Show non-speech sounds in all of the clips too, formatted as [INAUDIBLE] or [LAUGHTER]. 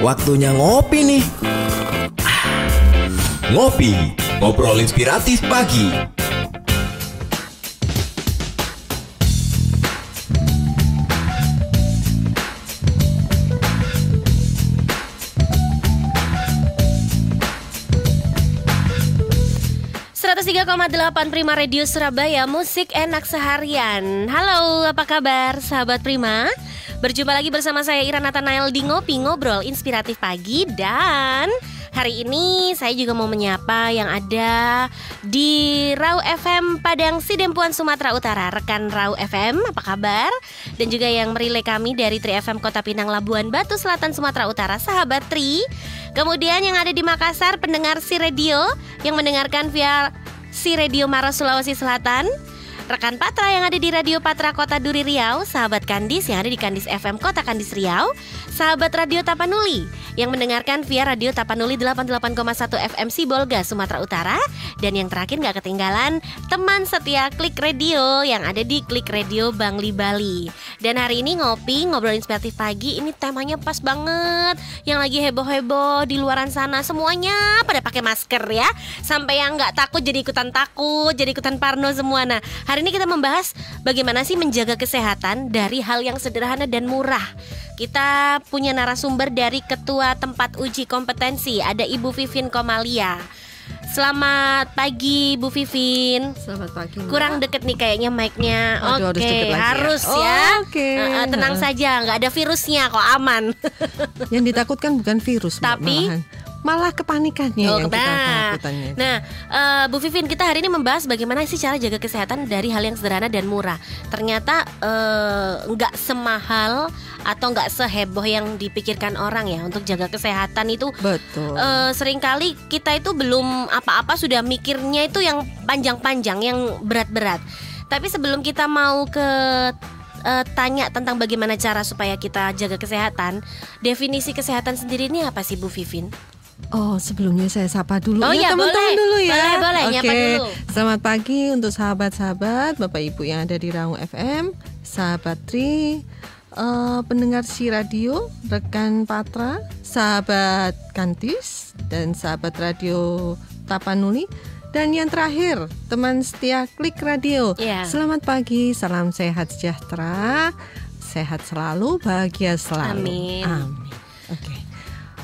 waktunya ngopi nih. Ngopi, ngobrol inspiratif pagi. delapan Prima Radio Surabaya Musik enak seharian Halo apa kabar sahabat Prima Berjumpa lagi bersama saya Ira Nathanael di Ngopi Ngobrol Inspiratif Pagi Dan hari ini saya juga mau menyapa yang ada di Rau FM Padang Sidempuan Sumatera Utara. Rekan Rau FM apa kabar? Dan juga yang merilai kami dari Tri FM Kota Pinang Labuan Batu Selatan Sumatera Utara Sahabat Tri. Kemudian yang ada di Makassar pendengar si radio yang mendengarkan via si Radio Maros Sulawesi Selatan Rekan Patra yang ada di Radio Patra Kota Duri Riau, sahabat Kandis yang ada di Kandis FM Kota Kandis Riau, sahabat Radio Tapanuli yang mendengarkan via Radio Tapanuli 88,1 FM Sibolga, Sumatera Utara, dan yang terakhir nggak ketinggalan teman setia Klik Radio yang ada di Klik Radio Bangli Bali. Dan hari ini ngopi ngobrol inspiratif pagi ini temanya pas banget, yang lagi heboh-heboh di luaran sana semuanya pada pakai masker ya, sampai yang nggak takut jadi ikutan takut, jadi ikutan parno semua. Nah hari Hari ini kita membahas bagaimana sih menjaga kesehatan dari hal yang sederhana dan murah. Kita punya narasumber dari Ketua Tempat Uji Kompetensi, ada Ibu Vivin Komalia. Selamat pagi Bu Vivin. Selamat pagi. Mbak. Kurang deket nih kayaknya mic-nya. Oke, okay, harus, ya. harus ya. Oh, Oke. Okay. Uh, tenang saja, nggak ada virusnya kok aman. Yang ditakutkan bukan virus, tapi malahan malah kepanikannya oh, yang kita takutannya. Nah, uh, Bu Vivin, kita hari ini membahas bagaimana sih cara jaga kesehatan dari hal yang sederhana dan murah. Ternyata eh, nggak uh, semahal atau nggak seheboh yang dipikirkan orang ya untuk jaga kesehatan itu. Betul. Uh, sering kali kita itu belum apa-apa sudah mikirnya itu yang panjang-panjang, yang berat-berat. Tapi sebelum kita mau ke uh, tanya tentang bagaimana cara supaya kita jaga kesehatan, definisi kesehatan sendiri ini apa sih Bu Vivin? Oh, sebelumnya saya sapa dulu oh, ya teman-teman dulu ya. Boleh, boleh, Oke. dulu. Selamat pagi untuk sahabat-sahabat, Bapak Ibu yang ada di Raung FM, sahabat Tri, uh, pendengar si radio, rekan Patra, sahabat Kantis dan sahabat radio Tapanuli. Dan yang terakhir, teman setia Klik Radio. Yeah. Selamat pagi, salam sehat sejahtera, sehat selalu, bahagia selalu. Amin. Amin. Oke. Okay.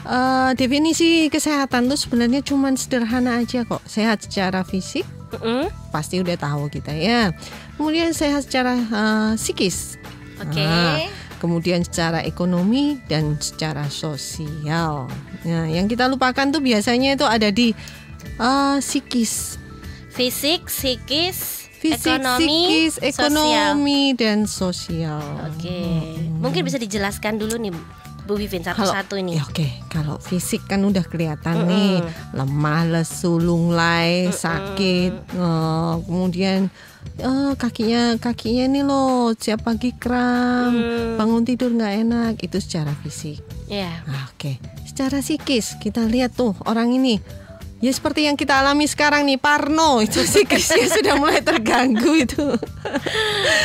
Uh, definisi kesehatan tuh sebenarnya cuma sederhana aja kok. Sehat secara fisik, mm -hmm. pasti udah tahu kita ya. Kemudian sehat secara uh, psikis. Oke. Okay. Nah, kemudian secara ekonomi dan secara sosial. Nah, yang kita lupakan tuh biasanya itu ada di uh, psikis. Fisik, psikis, Fisik, ekonomi, psikis, ekonomi sosial. dan sosial. Oke, okay. hmm. mungkin bisa dijelaskan dulu nih Bu Vivin satu-satu ini. Ya oke, okay. kalau fisik kan udah kelihatan mm -mm. nih lemah, lesu, lunglai, mm -mm. sakit, uh, kemudian uh, kakinya kakinya ini loh siap pagi kram, mm. bangun tidur nggak enak, itu secara fisik. Yeah. Nah, oke, okay. secara psikis kita lihat tuh orang ini Ya seperti yang kita alami sekarang nih Parno itu psikisnya [LAUGHS] sudah mulai terganggu itu.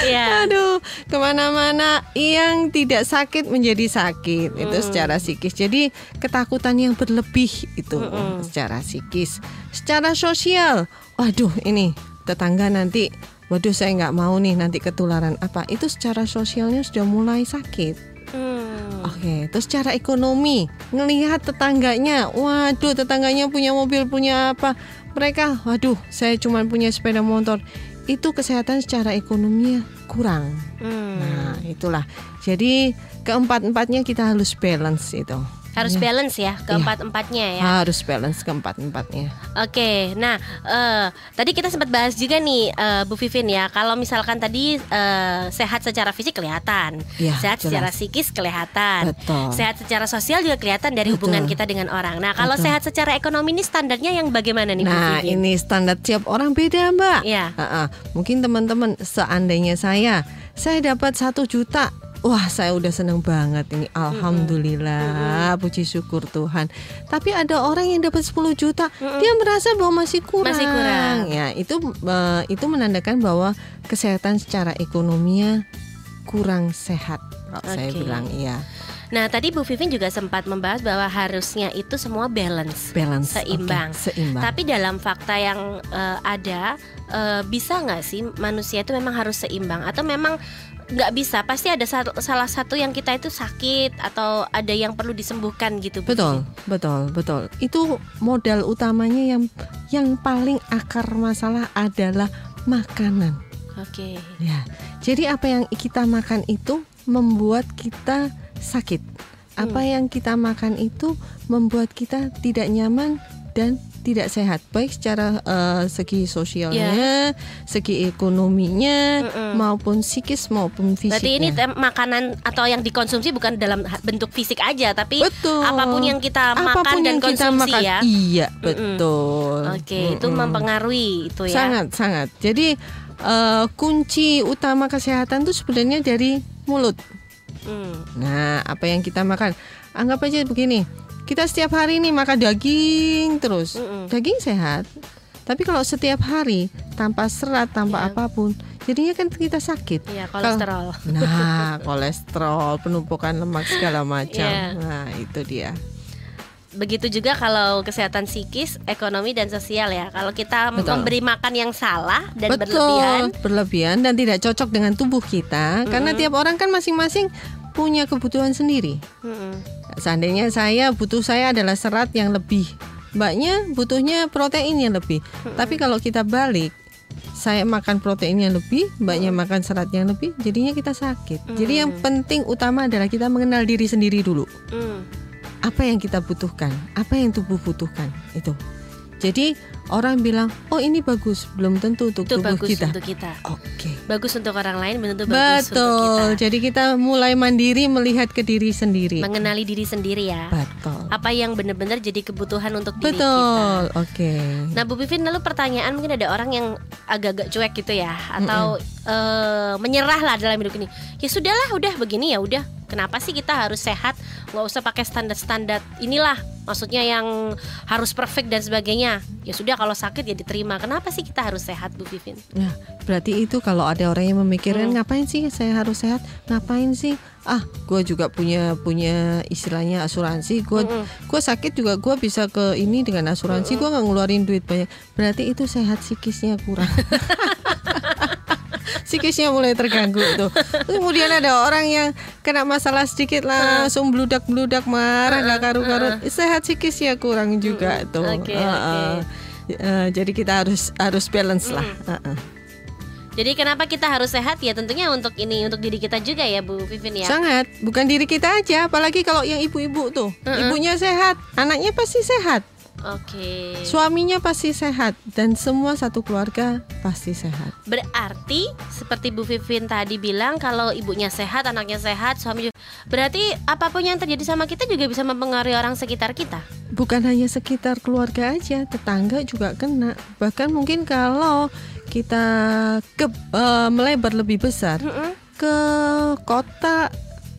Ya. Aduh ke mana-mana yang tidak sakit menjadi sakit hmm. itu secara psikis. Jadi ketakutan yang berlebih itu hmm. secara psikis. Secara sosial, waduh ini tetangga nanti, waduh saya nggak mau nih nanti ketularan apa. Itu secara sosialnya sudah mulai sakit. Hmm. Oke, terus cara ekonomi ngelihat tetangganya, waduh tetangganya punya mobil punya apa, mereka, waduh saya cuma punya sepeda motor, itu kesehatan secara ekonominya kurang. Hmm. Nah itulah, jadi keempat empatnya kita harus balance itu harus ya. balance ya keempat ya. empatnya ya harus balance keempat empatnya oke nah uh, tadi kita sempat bahas juga nih uh, Bu Vivin ya kalau misalkan tadi uh, sehat secara fisik kelihatan ya, sehat jelas. secara psikis kelihatan Betul. sehat secara sosial juga kelihatan dari Betul. hubungan kita dengan orang nah kalau Betul. sehat secara ekonomi ini standarnya yang bagaimana nih nah Bu Vivin? ini standar tiap orang beda mbak ya. uh -uh. mungkin teman-teman seandainya saya saya dapat satu juta Wah, saya udah seneng banget ini. Alhamdulillah, puji syukur Tuhan. Tapi ada orang yang dapat 10 juta, dia merasa bahwa masih kurang. Masih kurang. Ya, itu uh, itu menandakan bahwa kesehatan secara ekonominya kurang sehat. Okay. Saya bilang iya. Nah, tadi Bu Vivin juga sempat membahas bahwa harusnya itu semua balance, balance seimbang. oke, seimbang. Tapi dalam fakta yang eh, ada, eh, bisa nggak sih manusia itu memang harus seimbang atau memang nggak bisa? Pasti ada salah satu yang kita itu sakit atau ada yang perlu disembuhkan gitu. Bu Betul, betul, betul. Itu modal utamanya yang yang paling akar masalah adalah makanan. Oke. Ya. Jadi apa yang kita makan itu membuat kita sakit. Apa yang kita makan itu membuat kita tidak nyaman dan tidak sehat, baik secara eh, segi sosialnya, segi ekonominya, Mm-mm. maupun psikis maupun fisiknya. Berarti ini makanan atau yang dikonsumsi bukan dalam bentuk fisik aja, tapi betul. apa pun yang kita makan Apa pun dan yang kita konsumsi makan, ya. Iya, betul. Oke, itu Mm-mm. mempengaruhi itu ya. Sangat, sangat. Jadi eh, kunci utama kesehatan itu sebenarnya dari mulut. Hmm. Nah, apa yang kita makan? Anggap aja begini. Kita setiap hari nih makan daging terus. Mm-mm. Daging sehat. Tapi kalau setiap hari tanpa serat, tanpa Iya. apa pun, jadinya kan kita sakit. Iya, kolesterol. Nah, kolesterol, penumpukan lemak segala [LAUGHS] macam. Iya. Nah, itu dia. Begitu juga kalau kesehatan psikis, ekonomi dan sosial ya. Kalau kita Betul. memberi makan yang salah dan Betul, berlebihan, berlebihan dan tidak cocok dengan tubuh kita karena tiap orang kan masing-masing punya kebutuhan sendiri. Mm-mm. Seandainya saya butuh saya adalah serat yang lebih, mbaknya butuhnya protein yang lebih. Tapi kalau kita balik, saya makan protein yang lebih, mbaknya makan serat yang lebih, jadinya kita sakit. Jadi yang penting utama adalah kita mengenal diri sendiri dulu. Mm. Apa yang kita butuhkan, apa yang tubuh butuhkan itu. Jadi orang bilang, oh ini bagus, belum tentu untuk itu tubuh bagus kita. untuk kita. Oke. Bagus untuk orang lain, belum tentu bagus untuk Betul. kita. Jadi kita mulai mandiri melihat ke diri sendiri. Mengenali diri sendiri ya. Betul. Apa yang benar-benar jadi kebutuhan untuk diri kita. Betul. Oke. Nah Bu Pipin lalu pertanyaan mungkin ada orang yang agak-agak cuek gitu ya atau eh, menyerah lah dalam hidup ini. Ya sudahlah, udah begini ya udah. Kenapa sih kita harus sehat? Nggak usah pakai standar-standar inilah. Maksudnya yang harus perfect dan sebagainya. Ya sudah kalau sakit ya diterima. Kenapa sih kita harus sehat Bu Pipin? Nah, berarti itu kalau ada orang yang memikirkan Hmm. ngapain sih saya harus sehat? Ngapain sih? Ah, gue juga punya punya istilahnya asuransi. Gue Mm-mm. gue sakit juga gue bisa ke ini dengan asuransi. Gue nggak ngeluarin duit banyak. Berarti itu sehat psikisnya kurang. [LAUGHS] psikisnya mulai terganggu tuh. Kemudian ada orang yang kena masalah sedikit langsung bludak-bludak marah nggak karu-karu. Sehat psikisnya kurang juga tuh. Oke, Heeh. Eh, jadi kita harus harus balance lah. Jadi kenapa kita harus sehat ya tentunya untuk ini untuk diri kita juga ya Bu Pipin ya. Sangat, bukan diri kita aja, apalagi kalau yang ibu-ibu tuh, ibunya sehat, anaknya pasti sehat, Oke. suaminya pasti sehat, dan semua satu keluarga pasti sehat. Berarti seperti Bu Vivin tadi bilang kalau ibunya sehat, anaknya sehat, suami juga. Berarti apa pun yang terjadi sama kita juga bisa mempengaruhi orang sekitar kita. Bukan hanya sekitar keluarga aja, tetangga juga kena. Bahkan mungkin kalau kita ke eh, melebar lebih besar Mm-mm. ke kota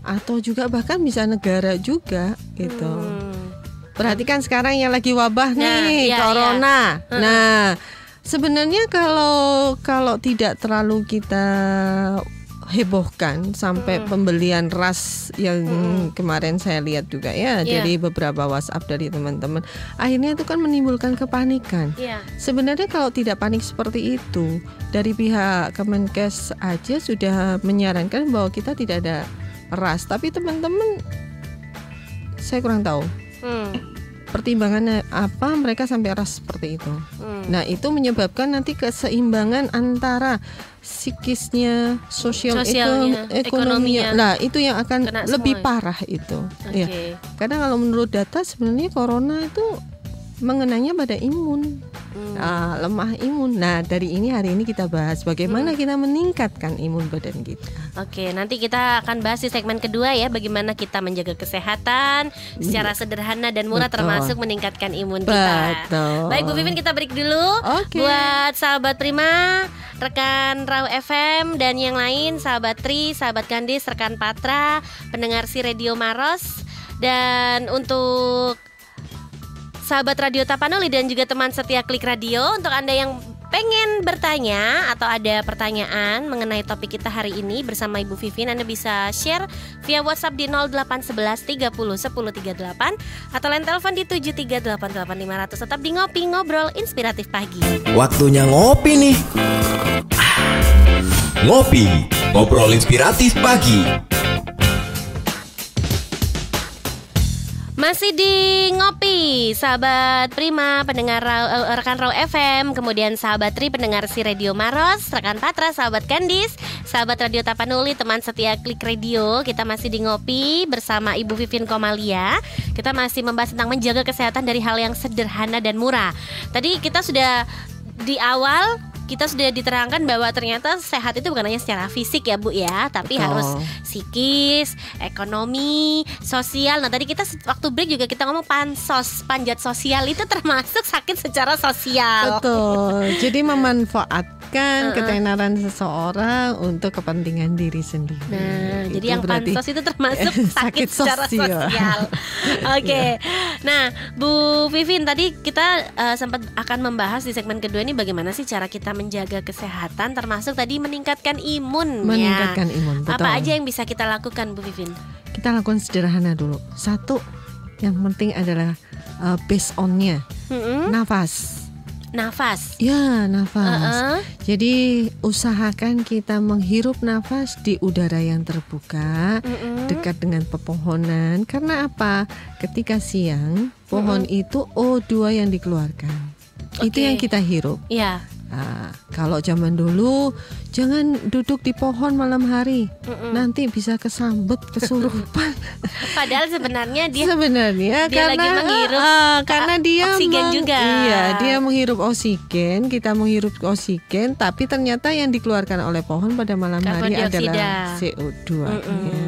atau juga bahkan bisa negara juga gitu. Hmm. Perhatikan sekarang yang lagi wabah Nah, nih iya, corona. Nah, sebenarnya kalau kalau tidak terlalu kita hebohkan sampai pembelian ras yang kemarin saya lihat juga ya Iya. dari beberapa WhatsApp dari teman-teman. Akhirnya itu kan menimbulkan kepanikan. Iya. Sebenarnya kalau tidak panik seperti itu, dari pihak Kemenkes aja sudah menyarankan bahwa kita tidak ada ras, tapi teman-teman saya kurang tahu Hmm. Pertimbangannya apa mereka sampai ras seperti itu. Hmm. Nah, itu menyebabkan nanti keseimbangan antara psikisnya, sosial Sosialnya, ekon- ekonominya. ekonominya. Nah, itu yang akan Kena lebih semua. parah itu. Oke. Ya. Karena kalau menurut data sebenarnya corona itu mengenanya pada imun. Hmm. Nah, lemah imun. Nah, dari ini hari ini kita bahas bagaimana kita meningkatkan imun badan kita. Oke, nanti kita akan bahas di segmen kedua ya bagaimana kita menjaga kesehatan secara sederhana dan murah Betul. termasuk meningkatkan imun kita. Betul. Baik Bu Vivin kita break dulu Oke. Buat sahabat Prima Rekan Rau FM Dan yang lain Sahabat Tri, sahabat Gandis, rekan Patra Pendengar si Radio Maros Dan untuk Sahabat Radio Tapanuli dan juga teman setia Klik Radio Untuk Anda yang pengen bertanya atau ada pertanyaan mengenai topik kita hari ini bersama Ibu Vivin, Anda bisa share via WhatsApp di 0811 30 10 38 atau line telepon di 7388500 tetap di ngopi ngobrol inspiratif pagi. Waktunya ngopi nih. Ngopi, ngobrol inspiratif pagi. Masih di ngopi, sahabat Prima, pendengar eh, rekan Raw FM, kemudian sahabat Tri, pendengar si Radio Maros, rekan Patra, sahabat Kandis, sahabat Radio Tapanuli, teman setia Klik Radio. Kita masih di ngopi bersama Ibu Vivin Komalia. Kita masih membahas tentang menjaga kesehatan dari hal yang sederhana dan murah. Tadi kita sudah di awal kita sudah diterangkan bahwa ternyata sehat itu bukan hanya secara fisik ya Bu ya, tapi Betul. harus psikis, ekonomi, sosial. Nah tadi kita waktu break juga kita ngomong pansos, panjat sosial itu termasuk sakit secara sosial. Betul. Jadi memanfaatkan Uh-uh. ketenaran seseorang untuk kepentingan diri sendiri. Nah, Itu jadi yang pansos itu termasuk [LAUGHS] sakit, sakit secara sosial. sosial. [LAUGHS] Oke. Nah, Bu Vivin tadi kita eh, sempat akan membahas di segmen kedua ini bagaimana sih cara kita menjaga kesehatan termasuk tadi meningkatkan imun ya. meningkatkan imun. Betul. Apa aja yang bisa kita lakukan Bu Vivin? Kita lakukan sederhana dulu. Satu, yang penting adalah uh, based on-nya, Mm-mm. nafas. Nafas. Ya, nafas. Heeh. Jadi usahakan kita menghirup nafas di udara yang terbuka, Mm-mm. dekat dengan pepohonan. Karena apa? Ketika siang, pohon itu O2 yang dikeluarkan. Itu Oke. yang kita hirup. Iya. Nah, kalau zaman dulu jangan duduk di pohon malam hari. Mm-mm. Nanti bisa kesambet, kesurupan. [LAUGHS] Padahal sebenarnya dia Sebenarnya dia karena lagi menghirup ah, karena dia oksigen meng- juga. Iya, dia menghirup oksigen, kita menghirup oksigen, tapi ternyata yang dikeluarkan oleh pohon pada malam Karbon hari dioksida. adalah CO2. Mm-mm. ya.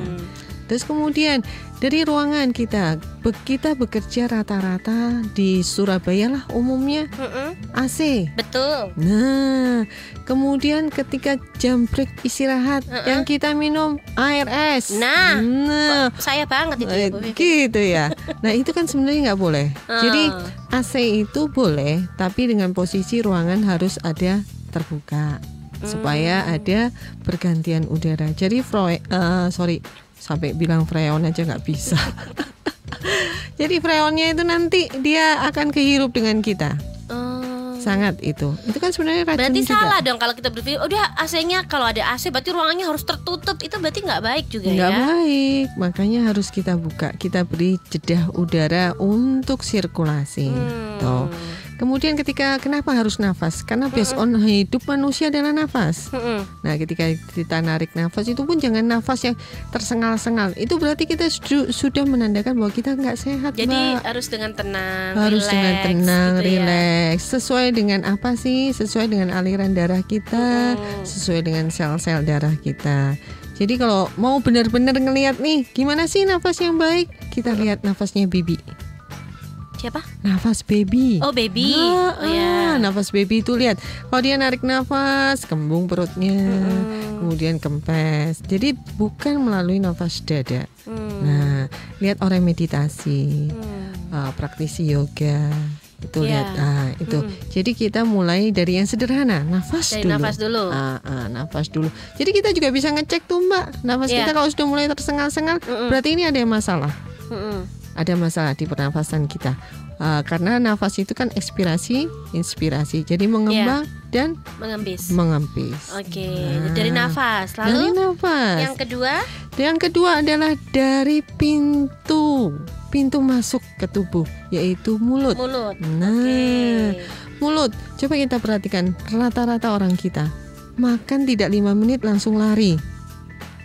Terus kemudian dari ruangan kita, be- kita bekerja rata-rata di Surabaya lah umumnya Mm-mm. AC. Betul. Nah, kemudian ketika jam break istirahat, Uh-uh. yang kita minum air es. Nah, nah Saya banget itu ya, Eh, Bu Vivin. gitu ya. Nah itu kan sebenarnya nggak boleh. Jadi Ah. AC itu boleh, tapi dengan posisi ruangan harus ada terbuka supaya Hmm. ada pergantian udara. Jadi froe, eh, sorry sampai bilang freon aja nggak bisa. [LAUGHS] Jadi freonnya itu nanti dia akan kehirup dengan kita. Oh. Sangat itu. Itu kan sebenarnya racun Berarti juga. salah dong kalau kita berpikir udah AC-nya kalau ada AC berarti ruangannya harus tertutup. Itu berarti nggak baik juga nggak ya. baik makanya harus kita buka kita beri jedah udara untuk sirkulasi Hmm. Tuh. Kemudian ketika kenapa harus nafas karena based on hidup manusia adalah nafas nah ketika kita narik nafas itu pun jangan nafas yang tersengal-sengal itu berarti kita su- sudah menandakan bahwa kita nggak sehat Jadi Mbak. harus dengan tenang, harus dengan relax tenang, gitu ya. rileks, sesuai dengan apa sih? Sesuai dengan aliran darah kita, Mm-mm. sesuai dengan sel-sel darah kita. Jadi kalau mau benar-benar ngelihat nih, gimana sih nafas yang baik? Kita lihat nafasnya baby. Siapa? Nafas baby. Oh baby. Ah, oh ya. ah, nafas baby itu lihat. Kalau dia narik nafas, kembung perutnya, Mm-mm. kemudian kempes. Jadi bukan melalui nafas dada. Hmm. Nah, lihat orang meditasi Hmm. uh, praktisi yoga itu Iya. lihat ah itu Mm. jadi kita mulai dari yang sederhana nafas Dari dulu nafas dulu. Ah, ah, nafas dulu jadi kita juga bisa ngecek tuh mbak nafas Iya. kita kalau sudah mulai tersengal-sengal Mm-mm. berarti ini ada yang masalah Mm-mm. Ada masalah di pernafasan kita Ah, karena nafas itu kan ekspirasi inspirasi jadi mengembang dan Mengembis. mengempis Oke, Nah, dari nafas. dari Lalu nafas yang kedua, yang kedua adalah dari pintu pintu masuk ke tubuh yaitu mulut mulut. Nah, Oke. mulut. Coba kita perhatikan rata-rata orang kita makan tidak lima menit langsung lari.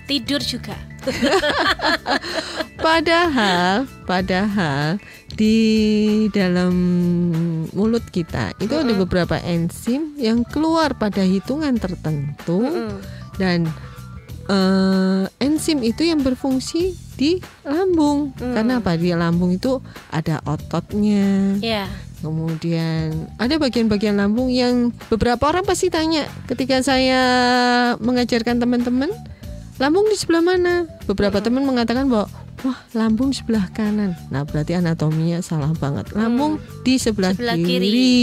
Tidur juga. [LAUGHS] Padahal, padahal di dalam mulut kita itu ada Mm-mm. beberapa enzim yang keluar pada hitungan tertentu Mm-mm. dan eh, enzim itu yang berfungsi di lambung. Mm. Karena apa? Di lambung itu ada ototnya, Ya. Kemudian ada bagian-bagian lambung yang beberapa orang pasti tanya ketika saya mengajarkan teman-teman, lambung di sebelah mana? Beberapa teman mengatakan bahwa wah lambung sebelah kanan. Nah berarti anatominya salah banget. Lambung di sebelah, Hmm. Sebelah kiri. kiri.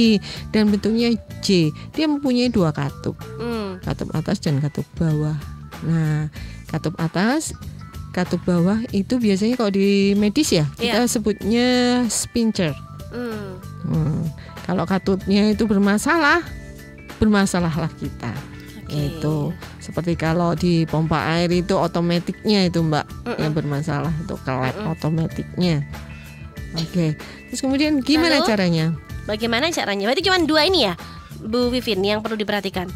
dan bentuknya J. Dia mempunyai dua katup, Hmm. katup atas dan katup bawah. Nah katup atas, katup bawah itu biasanya kalau di medis ya kita sebutnya sphincter. Hmm. Hmm, Kalau katupnya itu bermasalah, bermasalahlah kita. Oke. Itu seperti kalau di pompa air itu otomatiknya itu mbak yang bermasalah itu kelep otomatiknya. Oke, terus kemudian gimana Lalu? caranya? Bagaimana caranya? Berarti cuma dua ini ya, Bu Vivin yang perlu diperhatikan.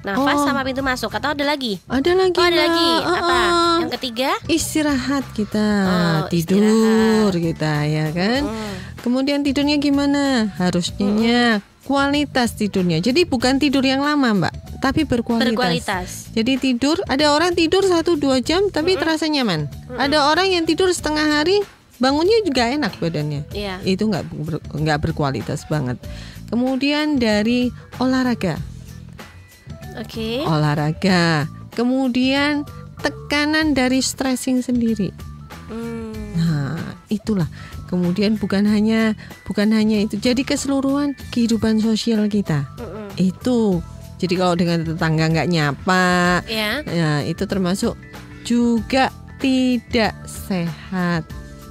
Nafas Oh. sama pintu masuk atau ada lagi? Ada lagi. Oh ada Mbak. lagi. Oh, Apa? oh. Yang ketiga? Istirahat kita, Oh, tidur kita ya kan. Hmm. Kemudian tidurnya gimana? Harusnya kualitas tidurnya. Jadi bukan tidur yang lama mbak, tapi berkualitas. Berkualitas. Jadi tidur, ada orang tidur 1-2 jam tapi terasa nyaman. Ada orang yang tidur setengah hari, bangunnya juga enak badannya. Iya. Itu nggak ber- nggak berkualitas banget. Kemudian dari olahraga, Oke. olahraga. Kemudian tekanan dari stressing sendiri. Hmm. Nah, itulah. Kemudian bukan hanya bukan hanya itu, jadi keseluruhan kehidupan sosial kita. Mm-mm. Itu. Jadi kalau dengan tetangga nggak nyapa, Ya. Ya, itu termasuk juga tidak sehat.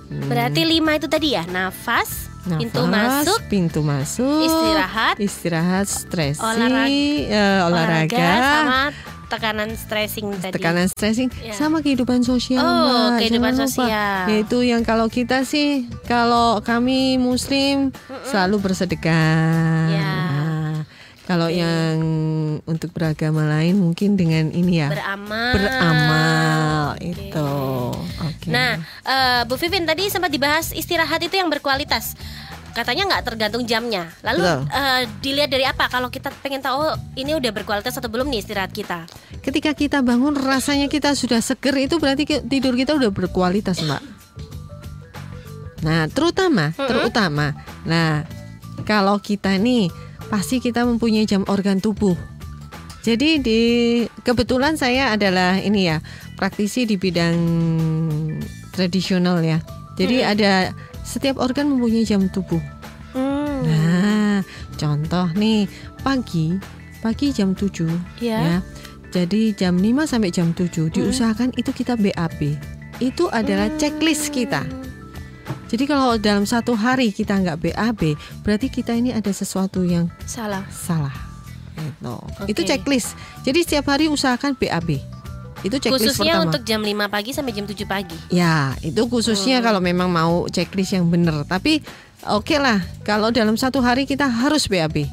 Hmm, Berarti lima itu tadi ya, nafas, pintu nafas, masuk, pintu masuk, istirahat, istirahat, stressing, Olahraga- eh, olahraga, sama tekanan stressing tadi. tekanan stressing, Ya. sama kehidupan sosial. Oh, Mbak. kehidupan Jangan lupa. sosial. Yaitu yang kalau kita sih, kalau kami Muslim selalu bersedekah. Ya. Nah, kalau yang untuk beragama lain mungkin dengan ini ya Beramal. beramal Oke. itu. Oke. Nah, eh, Bu Vivin tadi sempat dibahas istirahat itu yang berkualitas. Katanya nggak tergantung jamnya. Lalu Betul. eh, dilihat dari apa? Kalau kita pengen tahu oh, ini udah berkualitas atau belum nih istirahat kita. ketika kita bangun rasanya kita sudah seger itu berarti tidur kita udah berkualitas, Mbak. Nah, terutama, terutama. Nah, kalau kita nih pasti kita mempunyai jam organ tubuh. Jadi di kebetulan saya adalah ini ya, praktisi di bidang tradisional ya. Jadi ada setiap organ mempunyai jam tubuh. Hmm. Nah, contoh nih pagi, pagi jam 7 Ya. ya. Jadi jam 5 sampai jam 7 diusahakan itu kita BAB. Itu adalah checklist kita. Jadi kalau dalam satu hari kita nggak BAB, berarti kita ini ada sesuatu yang Salah. salah. Itu. Oke. Itu checklist. Jadi setiap hari usahakan BAB. Itu checklist Khususnya pertama. untuk jam 5 pagi sampai jam 7 pagi. Ya, itu khususnya kalau memang mau checklist yang benar. Tapi oke lah, kalau dalam satu hari kita harus BAB.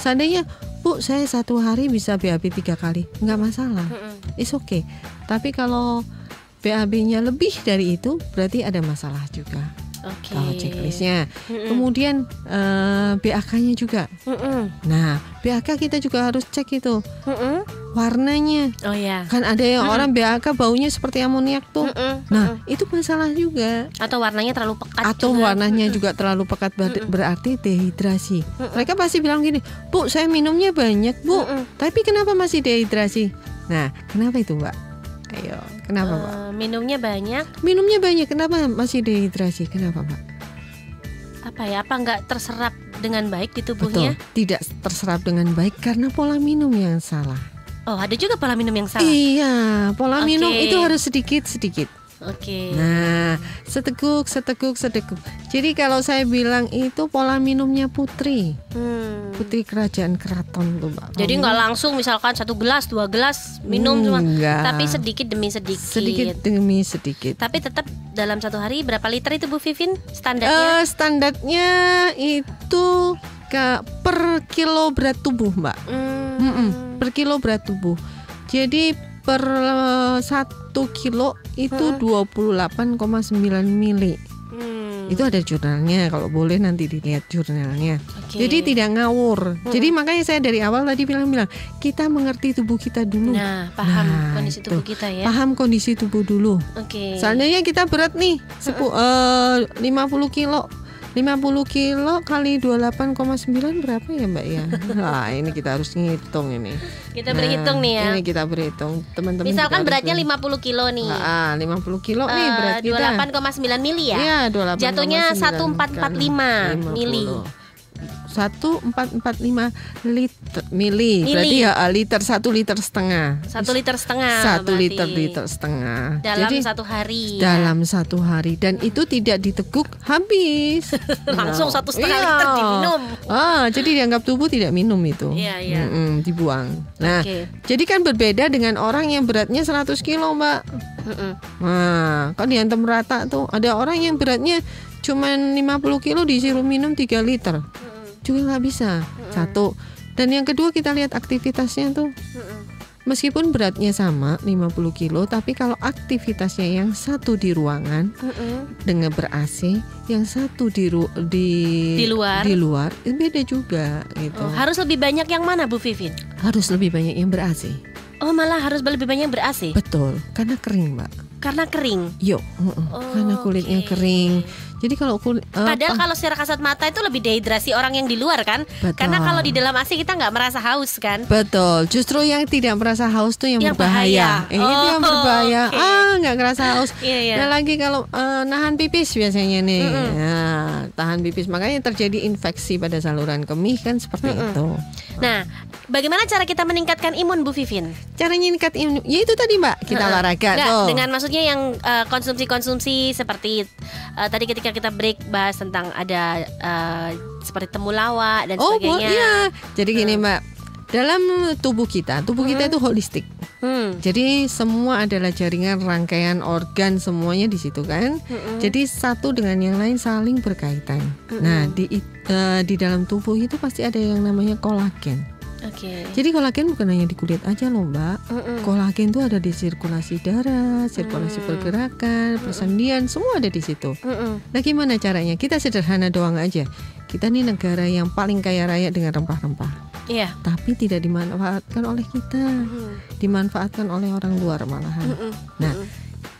Seandainya, Bu, saya satu hari bisa BAB tiga kali, nggak masalah. It's okay. Tapi kalau BAB-nya lebih dari itu, berarti ada masalah juga. Oke. Kalau checklistnya. Kemudian eh, BAK-nya juga. Mm-mm. Nah, BAK kita juga harus cek itu Mm-mm. warnanya. Oh ya. Kan ada yang orang BAK baunya seperti amoniak tuh. Mm-mm. Nah, itu masalah juga. Atau warnanya terlalu pekat Atau juga. warnanya juga terlalu pekat ber- berarti dehidrasi. Mereka pasti bilang gini, "Bu, saya minumnya banyak, Bu. Tapi kenapa masih dehidrasi?" Nah, kenapa itu, Mbak? Ayo, kenapa, Mbak? Eh, minumnya banyak Minumnya banyak, kenapa masih dehidrasi? Kenapa, Mbak? apa ya? Apa nggak terserap dengan baik di tubuhnya? Betul, tidak terserap dengan baik karena pola minum yang salah. Oh, ada juga pola minum yang salah. Iya, pola Oke. minum itu harus sedikit-sedikit. Oke. Nah, seteguk, seteguk, seteguk. Jadi kalau saya bilang itu pola minumnya putri, Hmm. putri kerajaan keraton tuh, Mbak. Jadi nggak langsung misalkan satu gelas, dua gelas minum cuma, Enggak. tapi sedikit demi sedikit. sedikit demi sedikit. Tapi tetap dalam satu hari berapa liter itu Bu Vivin standarnya? Eh, standarnya itu ke per kilo berat tubuh, Mbak. Hmm. Per kilo berat tubuh. Jadi per eh, satu kilo itu 28,9 mili. Hmm. Itu ada jurnalnya kalau boleh nanti dilihat jurnalnya. Oke. Jadi tidak ngawur. Jadi makanya saya dari awal tadi bilang-bilang kita mengerti tubuh kita dulu. Nah, paham Nah, kondisi itu. tubuh kita ya. Paham kondisi tubuh dulu. Oke. Seandainya kita berat nih sepu, eh, 50 kilo 50 kilo kali 28,9 berapa ya Mbak ya? [LAUGHS] Nah ini kita harus ngitung ini. Kita berhitung nih ya. Ini kita berhitung teman-teman. Misalkan harus beratnya berhitung. 50 kilo nih. Ah, 50 kilo nih Eh, berat kita. 28,9 mili ya. Iya, 28,9 Jatuhnya kali 1445 mili. 1445 liter mili. Mili. Berarti ya ah, liter satu liter setengah. Satu liter setengah. Satu berarti. liter liter setengah. Dalam Jadi satu hari. ya. dalam satu hari dan itu tidak diteguk habis. [LAUGHS] Langsung Nah, satu setengah iya. liter diminum. Ah, jadi dianggap tubuh tidak minum itu. Iya, iya. Mm-mm, dibuang. Nah, Oke. jadi kan berbeda dengan orang yang beratnya 100 kilo, Mbak. Mm-mm. Nah, kan diantem rata tuh. Ada orang yang beratnya cuman 50 kilo disuruh minum 3 liter. Juga nggak bisa. Satu. Dan yang kedua kita lihat aktivitasnya tuh. Meskipun beratnya sama 50 kilo, tapi kalau aktivitasnya yang satu di ruangan Mm-mm. dengan ber AC, yang satu di ru- di Di luar. di luar itu beda juga gitu. Oh, harus lebih banyak yang mana Bu Vivin? Harus lebih banyak yang ber AC. Oh malah harus lebih banyak yang ber-AC Betul, karena kering, Mbak. karena kering. Yuk, heeh, Oh, karena kulitnya oke. kering. Jadi kalau kulit eh, Padahal kalau secara kasat mata itu lebih dehidrasi orang yang di luar kan? Betul. Karena kalau di dalam AC kita nggak merasa haus kan? Betul, justru yang tidak merasa haus tuh yang, Yang berbahaya. bahaya. Eh, itu yang Oh, berbahaya. oke. Ah, nggak ngerasa haus. Iya, iya. Dan lagi kalau eh, nahan pipis biasanya nih, Nah, tahan pipis makanya terjadi infeksi pada saluran kemih kan seperti itu. Nah, bagaimana cara kita meningkatkan imun Bu Vivin? Caranya meningkat imun, ya itu tadi mbak, kita olahraga Nggak, tuh. dengan maksudnya yang eh, konsumsi-konsumsi seperti eh, tadi ketika kita break bahas tentang ada eh, seperti temulawak dan oh, sebagainya. iya. Jadi gini mbak, dalam tubuh kita, tubuh kita itu holistik. Hmm. Jadi semua adalah jaringan rangkaian organ semuanya di situ kan. Jadi satu dengan yang lain saling berkaitan. Nah di eh, di dalam tubuh itu pasti ada yang namanya kolagen. Oke. Jadi kolagen bukan hanya di kulit aja loh mbak. Mm-mm. Kolagen itu ada di sirkulasi darah, sirkulasi pergerakan, persendian, semua ada di situ. Mm-mm. Nah gimana caranya? Kita sederhana doang aja. Kita nih negara yang paling kaya raya dengan rempah-rempah, Iya. tapi tidak dimanfaatkan oleh kita, dimanfaatkan oleh orang luar malahan. Mm-mm. Nah,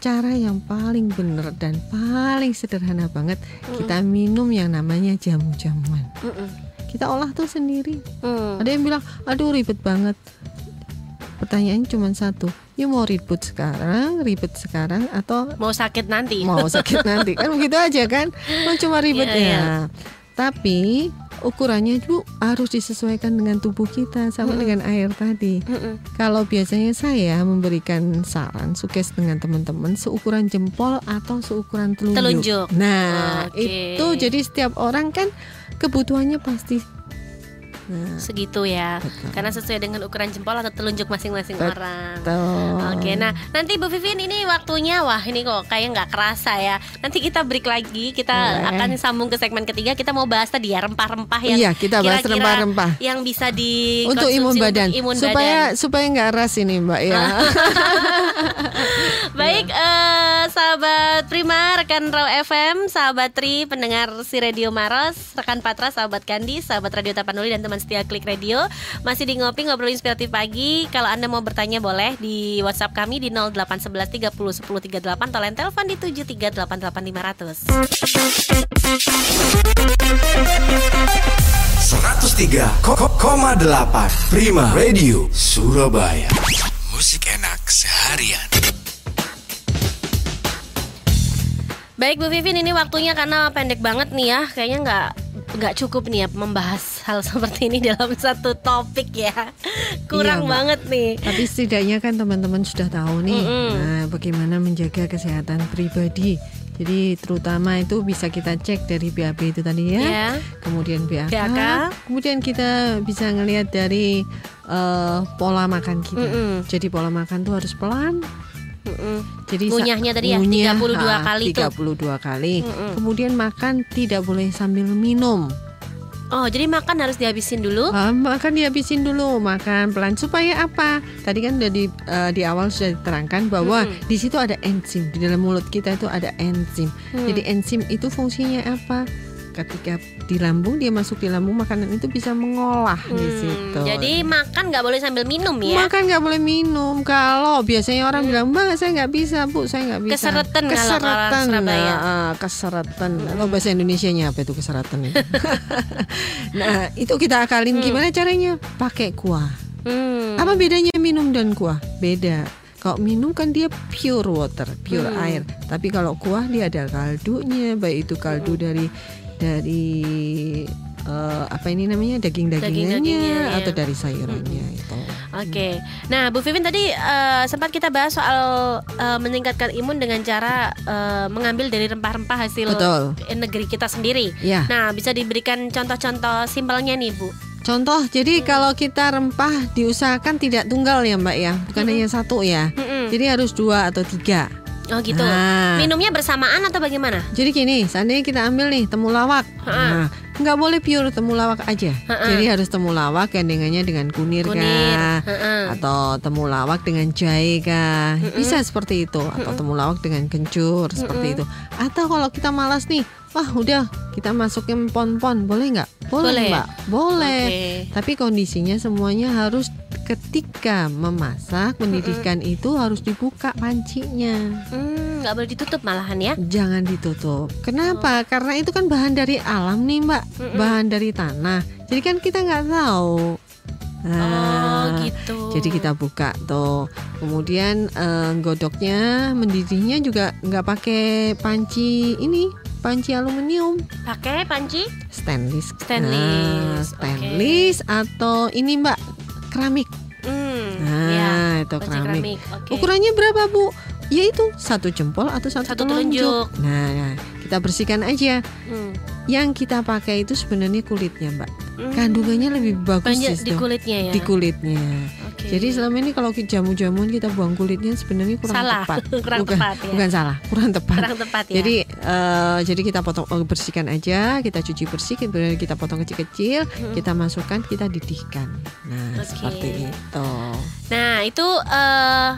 cara yang paling benar dan paling sederhana banget kita minum yang namanya jamu-jamuan. Mm-mm. Kita olah tuh sendiri. Mm. Ada yang bilang, aduh ribet banget. Pertanyaannya cuma satu, you mau ribet sekarang, ribet sekarang atau Mau sakit nanti. mau sakit nanti [LAUGHS] kan begitu aja kan? Mau cuma ribet Iya, iya. ya. Tapi ukurannya itu harus disesuaikan dengan tubuh kita sama dengan air tadi. Mm-mm. Kalau biasanya saya memberikan saran sukses dengan teman-teman seukuran jempol atau seukuran telunjuk. Telunjuk. Nah, Oke. itu jadi setiap orang kan kebutuhannya pasti Nah, Segitu ya. Betul. Karena sesuai dengan ukuran jempol atau telunjuk masing-masing orang. Oke, nah nanti Bu Vivin ini waktunya wah ini kok kayak nggak kerasa ya. Nanti kita break lagi, kita Boleh. akan sambung ke segmen ketiga. Kita mau bahas tadi ya rempah-rempah yang Iya, kita bahas kira-kira rempah-rempah. yang bisa di untuk imun badan imun supaya badan. supaya nggak ras ini mbak ya [LAUGHS] Baik, eh, sahabat Prima, rekan Raw FM, sahabat Tri, pendengar si Radio Maros, rekan Patra, sahabat Kandi, sahabat Radio Tapanuli dan teman setia Klik Radio, masih di ngopi ngobrol inspiratif pagi. Kalau anda mau bertanya boleh di WhatsApp kami di 0811 30 10 38 atau line telepon di 7388500. 103,8 Prima Radio Surabaya Musik enak seharian Baik Bu Vivin, ini waktunya karena pendek banget nih ya, kayaknya nggak nggak cukup nih ya membahas hal [LAUGHS] seperti ini dalam satu topik ya. Kurang Iya, Mbak. banget nih. tapi setidaknya kan teman-teman sudah tahu nih Mm-mm. nah, bagaimana menjaga kesehatan pribadi jadi terutama itu bisa kita cek dari BAB itu tadi ya Ya. kemudian BAK, BAK. kemudian kita bisa ngelihat dari eh, pola makan kita Mm-mm. jadi pola makan tuh harus pelan Mm-mm. Jadi Ngunyahnya tadi ya, ngunyah, 32 ah, kali tuh. 32 kali. Mm-mm. Kemudian makan tidak boleh sambil minum. Oh, jadi makan harus dihabisin dulu. Ah, makan dihabisin dulu, makan pelan supaya apa? Tadi kan udah di eh, di awal sudah diterangkan bahwa Mm-mm. di situ ada enzim di dalam mulut kita itu ada enzim. Hmm. Jadi enzim itu fungsinya apa? Ketika di lambung dia masuk di lambung makanan itu bisa mengolah di Hmm, situ. Jadi makan nggak boleh sambil minum ya? Makan nggak boleh minum. Kalau biasanya orang bilang, Mbak saya nggak bisa, Bu, saya nggak bisa. Keseretan Keseretan. Surabaya. Nah, ah, keseretan. Kalau bahasa Indonesianya apa itu keseretan itu? [LAUGHS] nah, itu kita akalin gimana caranya? Pakai kuah. Hmm. Apa bedanya minum dan kuah? Beda. Kalau minum kan dia pure water, pure Hmm. air. Tapi kalau kuah dia ada kaldunya, baik itu kaldu Hmm. dari dari eh, apa ini namanya Daging-dagingnya, daging-dagingnya ya. atau dari sayurannya itu. Oke, nah Bu Vivin tadi eh, sempat kita bahas soal eh, meningkatkan imun dengan cara eh, mengambil dari rempah-rempah hasil Betul. negeri kita sendiri. Ya. Nah, bisa diberikan contoh-contoh simpelnya nih Bu. Contoh, jadi kalau kita rempah diusahakan tidak tunggal ya Mbak ya, bukan hanya satu ya. Mm-mm. Jadi harus dua atau tiga. Oh gitu. Nah. Minumnya bersamaan atau bagaimana? Jadi gini, seandainya kita ambil nih temulawak, Ha. nah, nggak boleh pure temulawak aja. Ha-ha. Jadi harus temulawak gandengannya dengan kunir, Kunir. kah, Ha-ha. atau temulawak dengan jahe kah, bisa seperti itu, atau temulawak dengan kencur seperti itu. Atau kalau kita malas nih, wah udah kita masukin pon-pon, boleh nggak? Boleh, Boleh. mbak, boleh. Oke. Tapi kondisinya semuanya harus ketika memasak pendidikan itu harus dibuka pancinya. Hmm, nggak boleh ditutup malahan ya? Jangan ditutup. Kenapa? Karena itu kan bahan dari alam nih, Mbak. Mm-mm. Bahan dari tanah. Jadi kan kita nggak tahu. oh Nah, gitu. Jadi kita buka tuh. Kemudian eh, godoknya, mendidihnya juga nggak pakai panci ini, panci aluminium, pakai panci? stainless. Stainless, Nah, stainless atau ini, Mbak, keramik. Hmm, Nah, ya. itu keramik. keramik. Oke. Ukurannya berapa, Bu? Yaitu satu jempol atau satu, Satu telunjuk. telunjuk. Nah, nah, kita bersihkan aja. Hmm. Yang kita pakai itu sebenarnya kulitnya, Mbak. Hmm. Kandungannya lebih bagus banyak di kulitnya ya. Di kulitnya. Jadi selama ini kalau jamu-jamuan kita buang kulitnya sebenarnya kurang Salah. tepat. [LAUGHS] Kurang bukan, tepat, ya. Bukan salah, kurang tepat. kurang tepat ya. Jadi eh, jadi kita potong eh, bersihkan aja, kita cuci bersih, kemudian kita potong kecil-kecil, kita masukkan, kita didihkan. Nah, Oke. seperti itu. Nah itu eh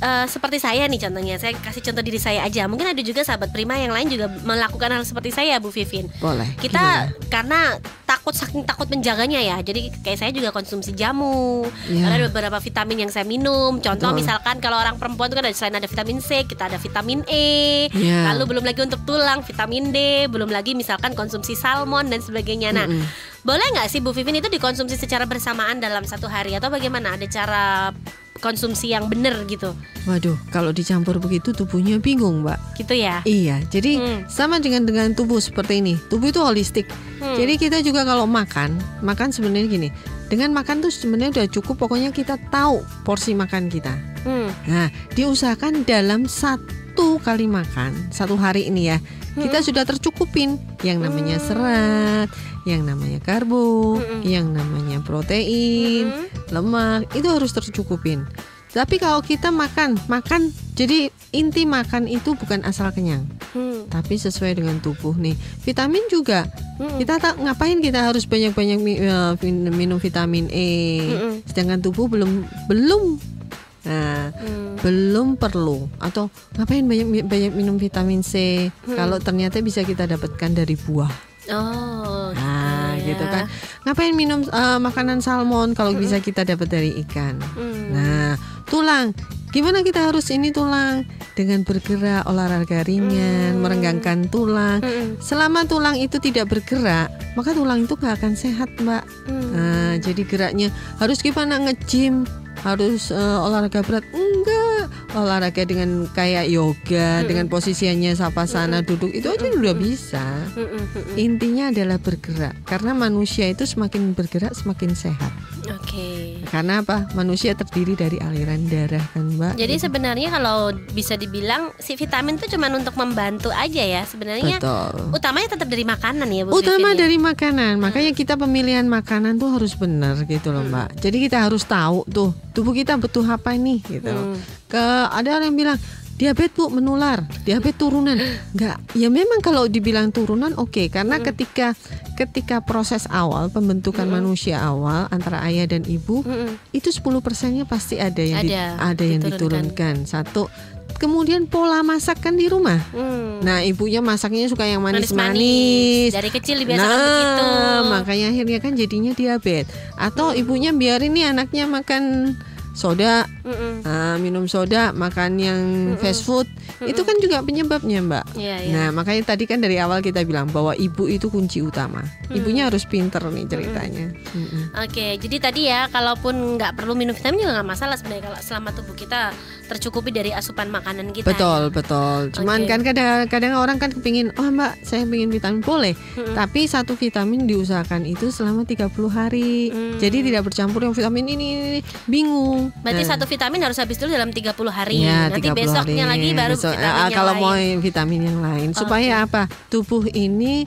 eh, seperti saya nih contohnya. Saya kasih contoh diri saya aja. Mungkin ada juga sahabat Prima yang lain juga melakukan hal seperti saya, Bu Vivin. Boleh. Kita Gimana? karena takut saking takut menjaganya ya. Jadi kayak saya juga konsumsi jamu. Ya. Ada beberapa vitamin yang saya minum. Contoh Betul. misalkan kalau orang perempuan itu kan ada selain ada vitamin C, kita ada vitamin E. Ya. Lalu belum lagi untuk tulang vitamin D, belum lagi misalkan konsumsi salmon dan sebagainya. Nah, Mm-mm. boleh nggak sih Bu Vivin itu dikonsumsi secara bersamaan dalam satu hari atau bagaimana? Ada cara konsumsi yang benar gitu, Waduh, kalau dicampur begitu tubuhnya bingung, Mbak. gitu ya? Iya, jadi Hmm. sama dengan dengan tubuh seperti ini. Tubuh itu holistik. Hmm. Jadi kita juga kalau makan, makan sebenarnya gini. Dengan makan tuh sebenarnya udah cukup. Pokoknya kita tahu porsi makan kita. Hmm. Nah, diusahakan dalam satu kali makan satu hari ini ya, kita sudah tercukupin yang namanya Hmm. serat, yang namanya karbo, Mm-mm. yang namanya protein, Hmm. lemak itu harus tercukupin. Tapi kalau kita makan, makan jadi inti makan itu bukan asal kenyang, Hmm. tapi sesuai dengan tubuh nih. Vitamin juga. Hmm. Kita tak ngapain kita harus banyak-banyak eh, minum vitamin E, Mm-mm. sedangkan tubuh belum belum nah, Hmm. belum perlu atau ngapain banyak banyak minum vitamin C Hmm. kalau ternyata bisa kita dapatkan dari buah. Oh, gitu, gitu ya. kan. Ngapain minum eh, makanan salmon kalau bisa kita dapat dari ikan. Hmm. Nah, tulang. Gimana kita harus ini tulang dengan bergerak olahraga ringan, Hmm. merenggangkan tulang. Hmm. Selama tulang itu tidak bergerak, maka tulang itu gak akan sehat, Mbak. Hmm. Nah, jadi geraknya harus gimana nge-gym, harus eh, olahraga berat. Enggak, olahraga dengan kayak yoga, dengan posisinya sapasana duduk itu aja udah bisa. Hmm, hmm, hmm, hmm. Intinya adalah bergerak. Karena manusia itu semakin bergerak semakin sehat. Oke. Karena apa? Manusia terdiri dari aliran darah kan, Mbak. Jadi sebenarnya kalau bisa dibilang si vitamin itu cuma untuk membantu aja ya sebenarnya. betul. Utamanya tetap dari makanan ya Bu Utama Vivin, ya? dari makanan, makanya kita pemilihan makanan tuh harus benar gitu loh mbak. Jadi kita harus tahu tuh tubuh kita butuh apa nih gitu. Hmm. Ke ada orang yang bilang diabetes bu menular, diabetes turunan. Enggak, ya memang kalau dibilang turunan oke karena ketika ketika proses awal pembentukan manusia awal antara ayah dan ibu Hmm, hmm. itu 10 persennya pasti ada yang di- Ada, ada yang diturunkan. diturunkan. Satu kemudian pola masakan di rumah. Hmm. Nah, ibunya masaknya suka yang Manis-manis. manis-manis. Dari kecil dibiasakan nah, begitu. makanya akhirnya kan jadinya diabetes. Atau Hmm. ibunya biarin nih anaknya makan soda, Mm-mm. ah, minum soda, makan yang fast food. Itu kan juga penyebabnya, Mbak. Iya, iya. Nah, makanya tadi kan dari awal kita bilang bahwa ibu itu kunci utama. Hmm. Ibunya harus pinter nih ceritanya. Mm-mm. Oke, jadi tadi ya, kalaupun nggak perlu minum vitamin juga nggak masalah sebenarnya kalau selama tubuh kita tercukupi dari asupan makanan kita. Betul, betul. Cuman Oke. kan kadang-kadang orang kan kepingin, oh mbak, saya pengen vitamin boleh. Tapi satu vitamin diusahakan itu selama 30 hari. Hmm. Jadi tidak bercampur yang vitamin ini, ini, ini. bingung. Berarti Nah, satu vitamin harus habis dulu dalam 30 hari. Ya, Nanti 30 besoknya hari. lagi baru Besok- vitamin yang kalau lain. mau vitamin yang lain supaya apa? Tubuh ini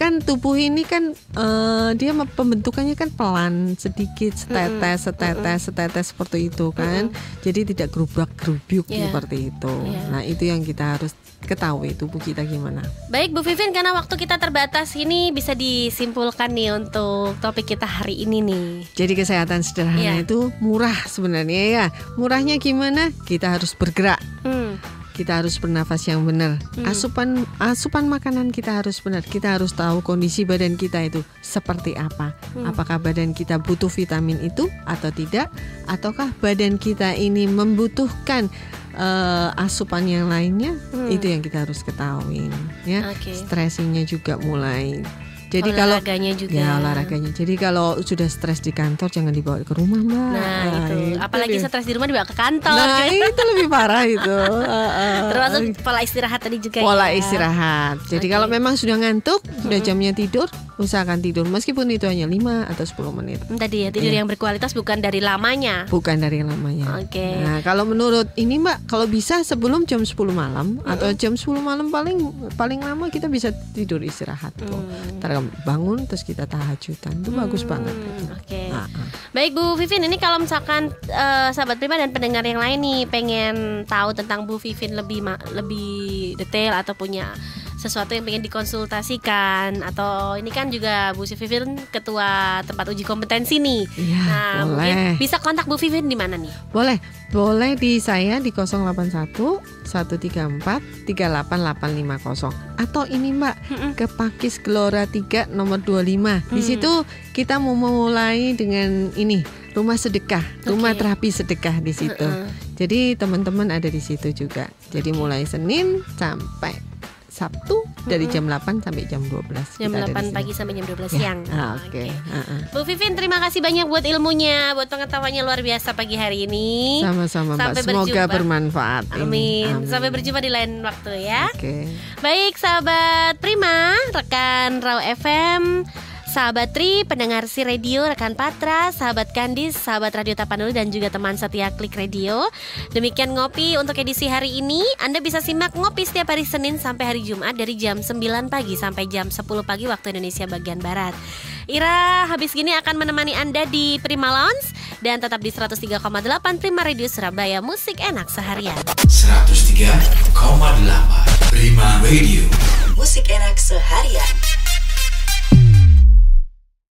kan tubuh ini kan eh, dia pembentukannya kan pelan sedikit setetes setetes setetes seperti itu kan. Jadi tidak gerubak gerubuk Iya. seperti itu. Iya. Nah, itu yang kita harus ketahui tubuh kita gimana. Baik Bu Vivin, karena waktu kita terbatas ini bisa disimpulkan nih untuk topik kita hari ini nih. Jadi kesehatan sederhana Iya. itu murah sebenarnya ya. Murahnya gimana? Kita harus bergerak. Hmm. Kita harus bernafas yang benar. Asupan asupan makanan kita harus benar. Kita harus tahu kondisi badan kita itu seperti apa. Apakah badan kita butuh vitamin itu atau tidak? Ataukah badan kita ini membutuhkan eh, asupan yang lainnya? Itu yang kita harus ketahui ya. Oke. Stressingnya juga mulai. Jadi kalau Olahraganya juga. Ya olahraganya. Jadi kalau sudah stres di kantor jangan dibawa ke rumah mbak. Nah, itu. Apalagi dia. stres di rumah dibawa ke kantor. Nah kan? itu lebih parah itu. Heeh. [LAUGHS] Termasuk pola istirahat tadi juga pola ya. istirahat. Jadi Oke. kalau memang sudah ngantuk, sudah jamnya tidur, usahakan tidur meskipun itu hanya 5 atau 10 menit. Hmm, Tadi ya tidur Iya. yang berkualitas bukan dari lamanya. Bukan dari lamanya. Oke. Nah, kalau menurut ini Mbak, kalau bisa sebelum jam 10 malam atau jam 10 malam paling paling lama kita bisa tidur istirahat tuh. Hmm. Ntar bangun terus kita tahajudan. Itu bagus banget itu. Oke. Nah, ah. Baik Bu Vivin, ini kalau misalkan eh, sahabat prima dan pendengar yang lain nih pengen tahu tentang Bu Vivin lebih lebih detail atau punya sesuatu yang pengen dikonsultasikan atau ini kan juga Bu Vivin ketua tempat uji kompetensi nih. Iya, nah, mungkin boleh. bisa kontak Bu Vivin di mana nih? Boleh, boleh di saya di 081 134 38850 atau ini Mbak ke Pakis Gelora 3 nomor 25. Di situ kita mau memulai dengan ini rumah sedekah, rumah Oke. terapi sedekah di situ. Jadi teman-teman ada di situ juga. Jadi mulai Senin sampai Sabtu dari jam 8 sampai jam 12. Jam kita di 8 sini. pagi sampai jam 12 Ya, siang. ah, Oke. ah, ah. Bu Vivin, terima kasih banyak buat ilmunya, buat pengetahuannya luar biasa pagi hari ini. Sama-sama Mbak. Sampai Semoga berjumpa. bermanfaat. ini. Amin. Sampai berjumpa di lain waktu ya. Oke. Baik sahabat Prima, rekan Raw FM, sahabat Tri, pendengar si radio, rekan Patra, sahabat Kandis, sahabat Radio Tapanuli dan juga teman setia Klik Radio. Demikian ngopi untuk edisi hari ini. Anda bisa simak ngopi setiap hari Senin sampai hari Jumat dari jam 9 pagi sampai jam 10 pagi waktu Indonesia bagian Barat. Ira habis gini akan menemani Anda di Prima Lounge dan tetap di 103,8 Prima Radio Surabaya. Musik enak seharian. 103,8 Prima Radio Musik enak seharian.